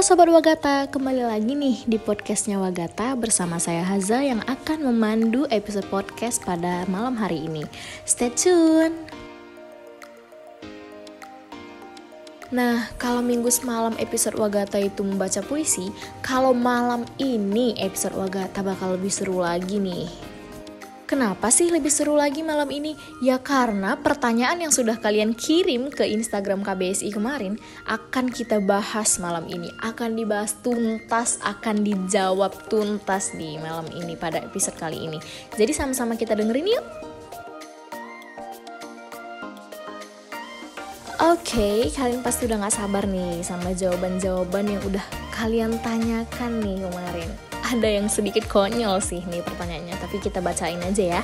Halo Sobat Wagata, kembali lagi nih di podcastnya Wagata bersama saya Haza yang akan memandu episode podcast pada malam hari ini. Stay tune! Nah, kalau minggu semalam episode Wagata itu membaca puisi, kalau malam ini episode Wagata bakal lebih seru lagi nih. Kenapa sih lebih seru lagi malam ini? Ya karena pertanyaan yang sudah kalian kirim ke Instagram KBSI kemarin akan kita bahas malam ini. Akan dibahas tuntas, akan dijawab tuntas di malam ini pada episode kali ini. Jadi sama-sama kita dengerin yuk. Oke, okay, kalian pasti udah gak sabar nih sama jawaban-jawaban yang udah kalian tanyakan nih kemarin ada yang sedikit konyol sih nih pertanyaannya, tapi kita bacain aja ya.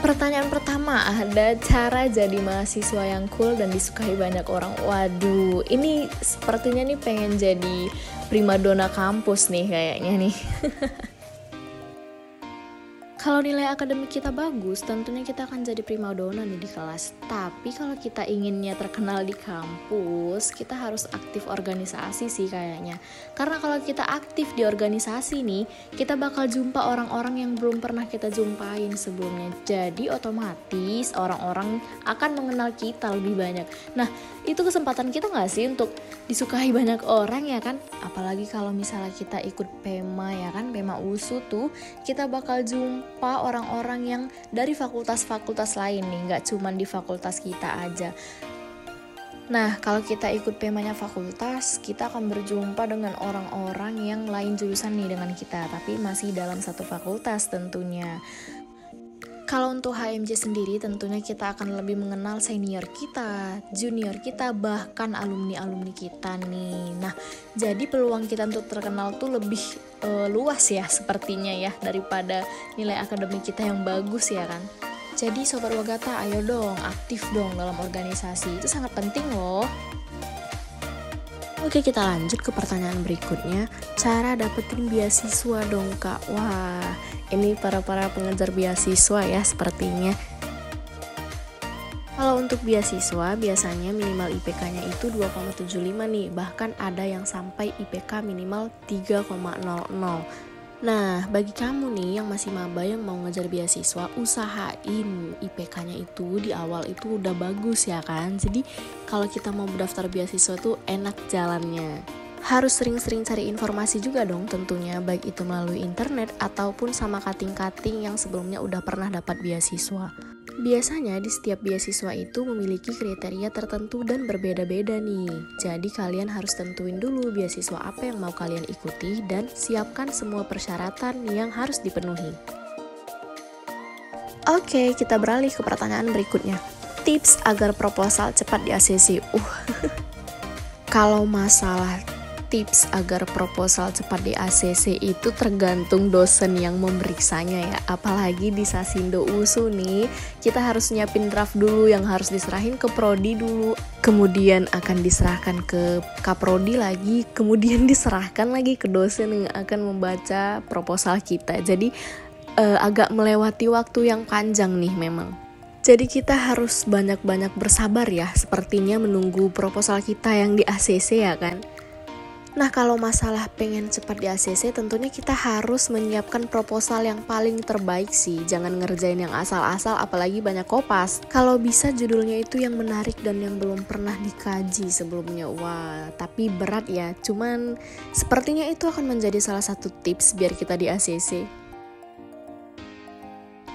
Pertanyaan pertama, ada cara jadi mahasiswa yang cool dan disukai banyak orang. Waduh, ini sepertinya nih pengen jadi primadona kampus nih kayaknya nih. Kalau nilai akademik kita bagus, tentunya kita akan jadi primadona nih di kelas. Tapi kalau kita inginnya terkenal di kampus, kita harus aktif organisasi sih kayaknya. Karena kalau kita aktif di organisasi nih, kita bakal jumpa orang-orang yang belum pernah kita jumpain sebelumnya. Jadi otomatis orang-orang akan mengenal kita lebih banyak. Nah, itu kesempatan kita nggak sih untuk disukai banyak orang ya kan? Apalagi kalau misalnya kita ikut PEMA ya kan, PEMA USU tuh, kita bakal jumpa apa orang-orang yang dari fakultas-fakultas lain nih, nggak cuma di fakultas kita aja. Nah, kalau kita ikut temanya fakultas, kita akan berjumpa dengan orang-orang yang lain jurusan nih dengan kita, tapi masih dalam satu fakultas tentunya. Kalau untuk HMJ sendiri tentunya kita akan lebih mengenal senior kita, junior kita, bahkan alumni-alumni kita nih. Nah, jadi peluang kita untuk terkenal tuh lebih uh, luas ya sepertinya ya daripada nilai akademik kita yang bagus ya kan. Jadi sobat Wagata ayo dong aktif dong dalam organisasi, itu sangat penting loh. Oke kita lanjut ke pertanyaan berikutnya Cara dapetin beasiswa dong kak Wah ini para-para pengejar beasiswa ya sepertinya kalau untuk beasiswa, biasanya minimal IPK-nya itu 2,75 nih, bahkan ada yang sampai IPK minimal 3,00. Nah, bagi kamu nih yang masih maba yang mau ngejar beasiswa, usahain IPK-nya itu di awal itu udah bagus ya kan. Jadi kalau kita mau mendaftar beasiswa tuh enak jalannya. Harus sering-sering cari informasi juga dong tentunya, baik itu melalui internet ataupun sama kating-kating yang sebelumnya udah pernah dapat beasiswa. Biasanya di setiap beasiswa itu memiliki kriteria tertentu dan berbeda-beda nih. Jadi kalian harus tentuin dulu beasiswa apa yang mau kalian ikuti dan siapkan semua persyaratan yang harus dipenuhi. Oke, kita beralih ke pertanyaan berikutnya. Tips agar proposal cepat di ACC. Uh. Kalau masalah tips agar proposal cepat di ACC itu tergantung dosen yang memeriksanya ya. Apalagi di Sasindo USU nih, kita harus nyiapin draft dulu yang harus diserahin ke prodi dulu. Kemudian akan diserahkan ke kaprodi lagi, kemudian diserahkan lagi ke dosen yang akan membaca proposal kita. Jadi uh, agak melewati waktu yang panjang nih memang. Jadi kita harus banyak-banyak bersabar ya, sepertinya menunggu proposal kita yang di ACC ya kan. Nah, kalau masalah pengen cepat di ACC, tentunya kita harus menyiapkan proposal yang paling terbaik sih. Jangan ngerjain yang asal-asal, apalagi banyak kopas. Kalau bisa judulnya itu yang menarik dan yang belum pernah dikaji sebelumnya. Wah, tapi berat ya. Cuman sepertinya itu akan menjadi salah satu tips biar kita di ACC.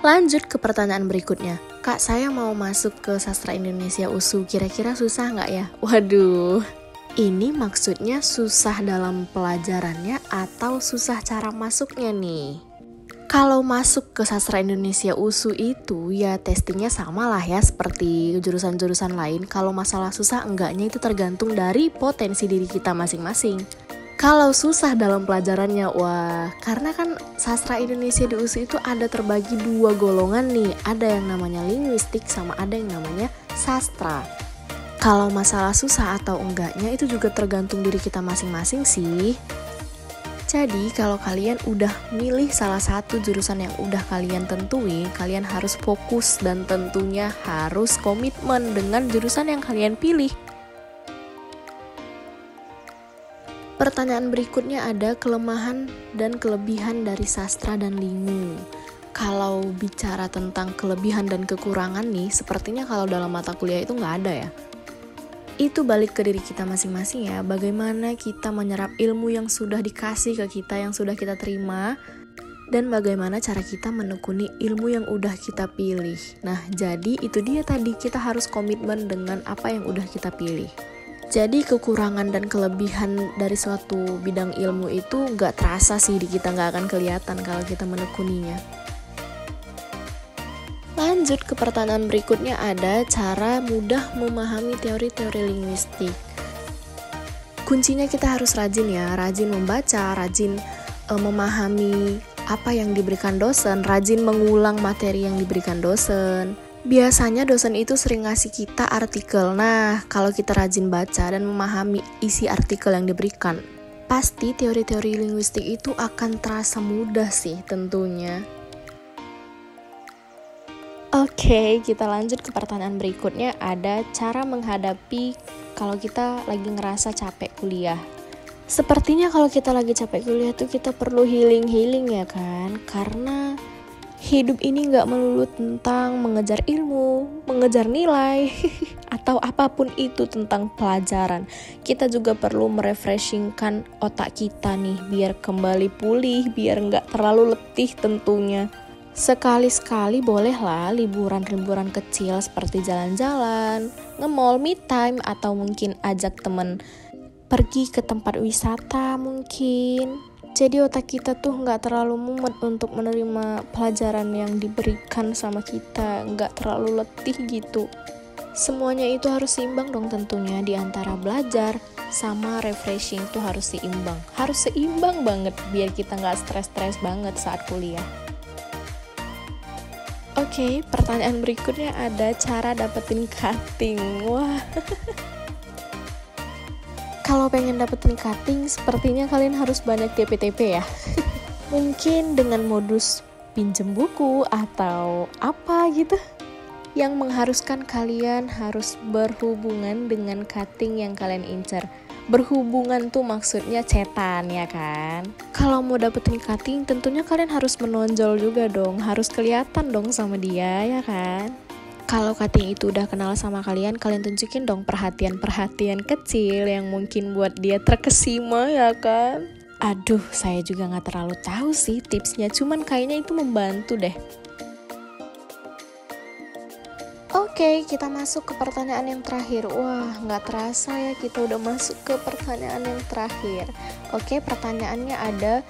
Lanjut ke pertanyaan berikutnya. Kak, saya mau masuk ke sastra Indonesia USU. Kira-kira susah nggak ya? Waduh, ini maksudnya susah dalam pelajarannya atau susah cara masuknya nih? Kalau masuk ke sastra Indonesia USU itu ya testingnya sama lah ya seperti jurusan-jurusan lain. Kalau masalah susah enggaknya itu tergantung dari potensi diri kita masing-masing. Kalau susah dalam pelajarannya, wah karena kan sastra Indonesia di USU itu ada terbagi dua golongan nih. Ada yang namanya linguistik sama ada yang namanya sastra. Kalau masalah susah atau enggaknya itu juga tergantung diri kita masing-masing sih. Jadi kalau kalian udah milih salah satu jurusan yang udah kalian tentuin, kalian harus fokus dan tentunya harus komitmen dengan jurusan yang kalian pilih. Pertanyaan berikutnya ada kelemahan dan kelebihan dari sastra dan lingu. Kalau bicara tentang kelebihan dan kekurangan nih, sepertinya kalau dalam mata kuliah itu nggak ada ya. Itu balik ke diri kita masing-masing ya, bagaimana kita menyerap ilmu yang sudah dikasih ke kita, yang sudah kita terima, dan bagaimana cara kita menekuni ilmu yang udah kita pilih. Nah, jadi itu dia tadi kita harus komitmen dengan apa yang udah kita pilih. Jadi kekurangan dan kelebihan dari suatu bidang ilmu itu nggak terasa sih di kita nggak akan kelihatan kalau kita menekuninya. Lanjut ke pertanyaan berikutnya ada cara mudah memahami teori-teori linguistik. Kuncinya kita harus rajin ya, rajin membaca, rajin uh, memahami apa yang diberikan dosen, rajin mengulang materi yang diberikan dosen, Biasanya dosen itu sering ngasih kita artikel. Nah, kalau kita rajin baca dan memahami isi artikel yang diberikan, pasti teori-teori linguistik itu akan terasa mudah sih tentunya. Oke, kita lanjut ke pertanyaan berikutnya. Ada cara menghadapi kalau kita lagi ngerasa capek kuliah. Sepertinya kalau kita lagi capek kuliah tuh kita perlu healing-healing ya kan? Karena hidup ini nggak melulu tentang mengejar ilmu, mengejar nilai, atau apa pun itu tentang pelajaran. Kita juga perlu merefreshingkan otak kita nih, biar kembali pulih, biar nggak terlalu letih tentunya. Sekali-sekali bolehlah liburan-liburan kecil seperti jalan-jalan, nge-mall, me time, atau mungkin ajak temen pergi ke tempat wisata mungkin. Jadi otak kita tuh nggak terlalu mumet untuk menerima pelajaran yang diberikan sama kita nggak terlalu letih gitu. Semuanya itu harus seimbang dong tentunya di antara belajar sama refreshing tuh harus seimbang. Harus seimbang banget biar kita nggak stres-stres banget saat kuliah Oke, okay, pertanyaan berikutnya ada cara dapetin cutting. Wah, Kalau pengen dapetin cutting, sepertinya kalian harus banyak TP-TP ya. Mungkin dengan modus pinjem buku atau apa gitu yang mengharuskan kalian harus berhubungan dengan cutting yang kalian incer. Berhubungan tuh maksudnya cetan ya kan? Kalau mau dapetin cutting tentunya kalian harus menonjol juga dong, harus kelihatan dong sama dia ya kan? kalau cutting itu udah kenal sama kalian, kalian tunjukin dong perhatian-perhatian kecil yang mungkin buat dia terkesima ya kan? Aduh, saya juga nggak terlalu tahu sih tipsnya, cuman kayaknya itu membantu deh. Oke, kita masuk ke pertanyaan yang terakhir. Wah, nggak terasa ya kita udah masuk ke pertanyaan yang terakhir. Oke, pertanyaannya ada,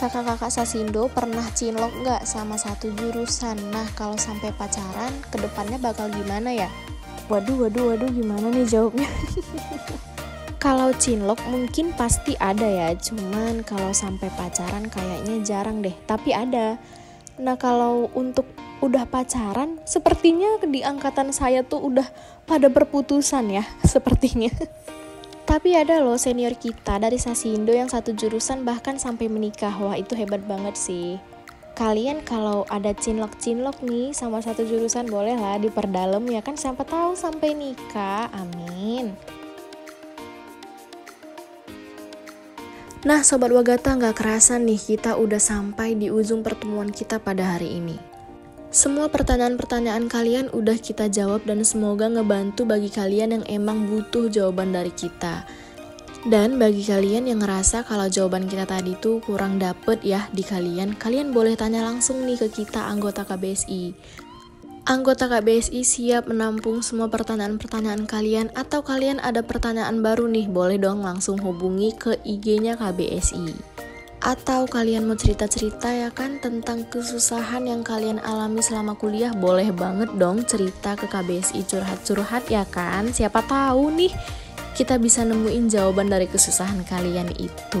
kakak-kakak Sasindo pernah cinlok nggak sama satu jurusan? Nah, kalau sampai pacaran, ke depannya bakal gimana ya? Waduh, waduh, waduh, gimana nih jawabnya? kalau cinlok mungkin pasti ada ya, cuman kalau sampai pacaran kayaknya jarang deh, tapi ada. Nah, kalau untuk udah pacaran, sepertinya di angkatan saya tuh udah pada berputusan ya, sepertinya. Tapi ada loh senior kita dari Sasindo yang satu jurusan bahkan sampai menikah. Wah, itu hebat banget sih. Kalian kalau ada cinlok-cinlok nih sama satu jurusan boleh lah diperdalam ya kan siapa tahu sampai nikah. Amin. Nah, Sobat Wagata nggak kerasa nih kita udah sampai di ujung pertemuan kita pada hari ini. Semua pertanyaan-pertanyaan kalian udah kita jawab dan semoga ngebantu bagi kalian yang emang butuh jawaban dari kita. Dan bagi kalian yang ngerasa kalau jawaban kita tadi tuh kurang dapet ya di kalian, kalian boleh tanya langsung nih ke kita anggota KBSI. Anggota KBSI siap menampung semua pertanyaan-pertanyaan kalian atau kalian ada pertanyaan baru nih, boleh dong langsung hubungi ke IG-nya KBSI. Atau kalian mau cerita-cerita ya kan tentang kesusahan yang kalian alami selama kuliah? Boleh banget dong cerita ke KBSI curhat-curhat ya kan? Siapa tahu nih kita bisa nemuin jawaban dari kesusahan kalian itu.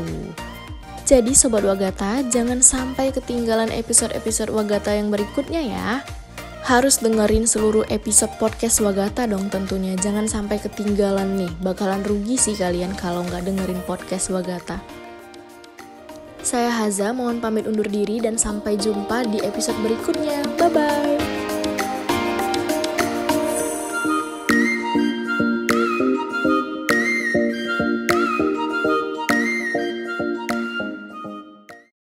Jadi Sobat Wagata jangan sampai ketinggalan episode-episode Wagata yang berikutnya ya. Harus dengerin seluruh episode podcast Wagata dong tentunya. Jangan sampai ketinggalan nih. Bakalan rugi sih kalian kalau nggak dengerin podcast Wagata saya Haza, mohon pamit undur diri dan sampai jumpa di episode berikutnya. Bye-bye.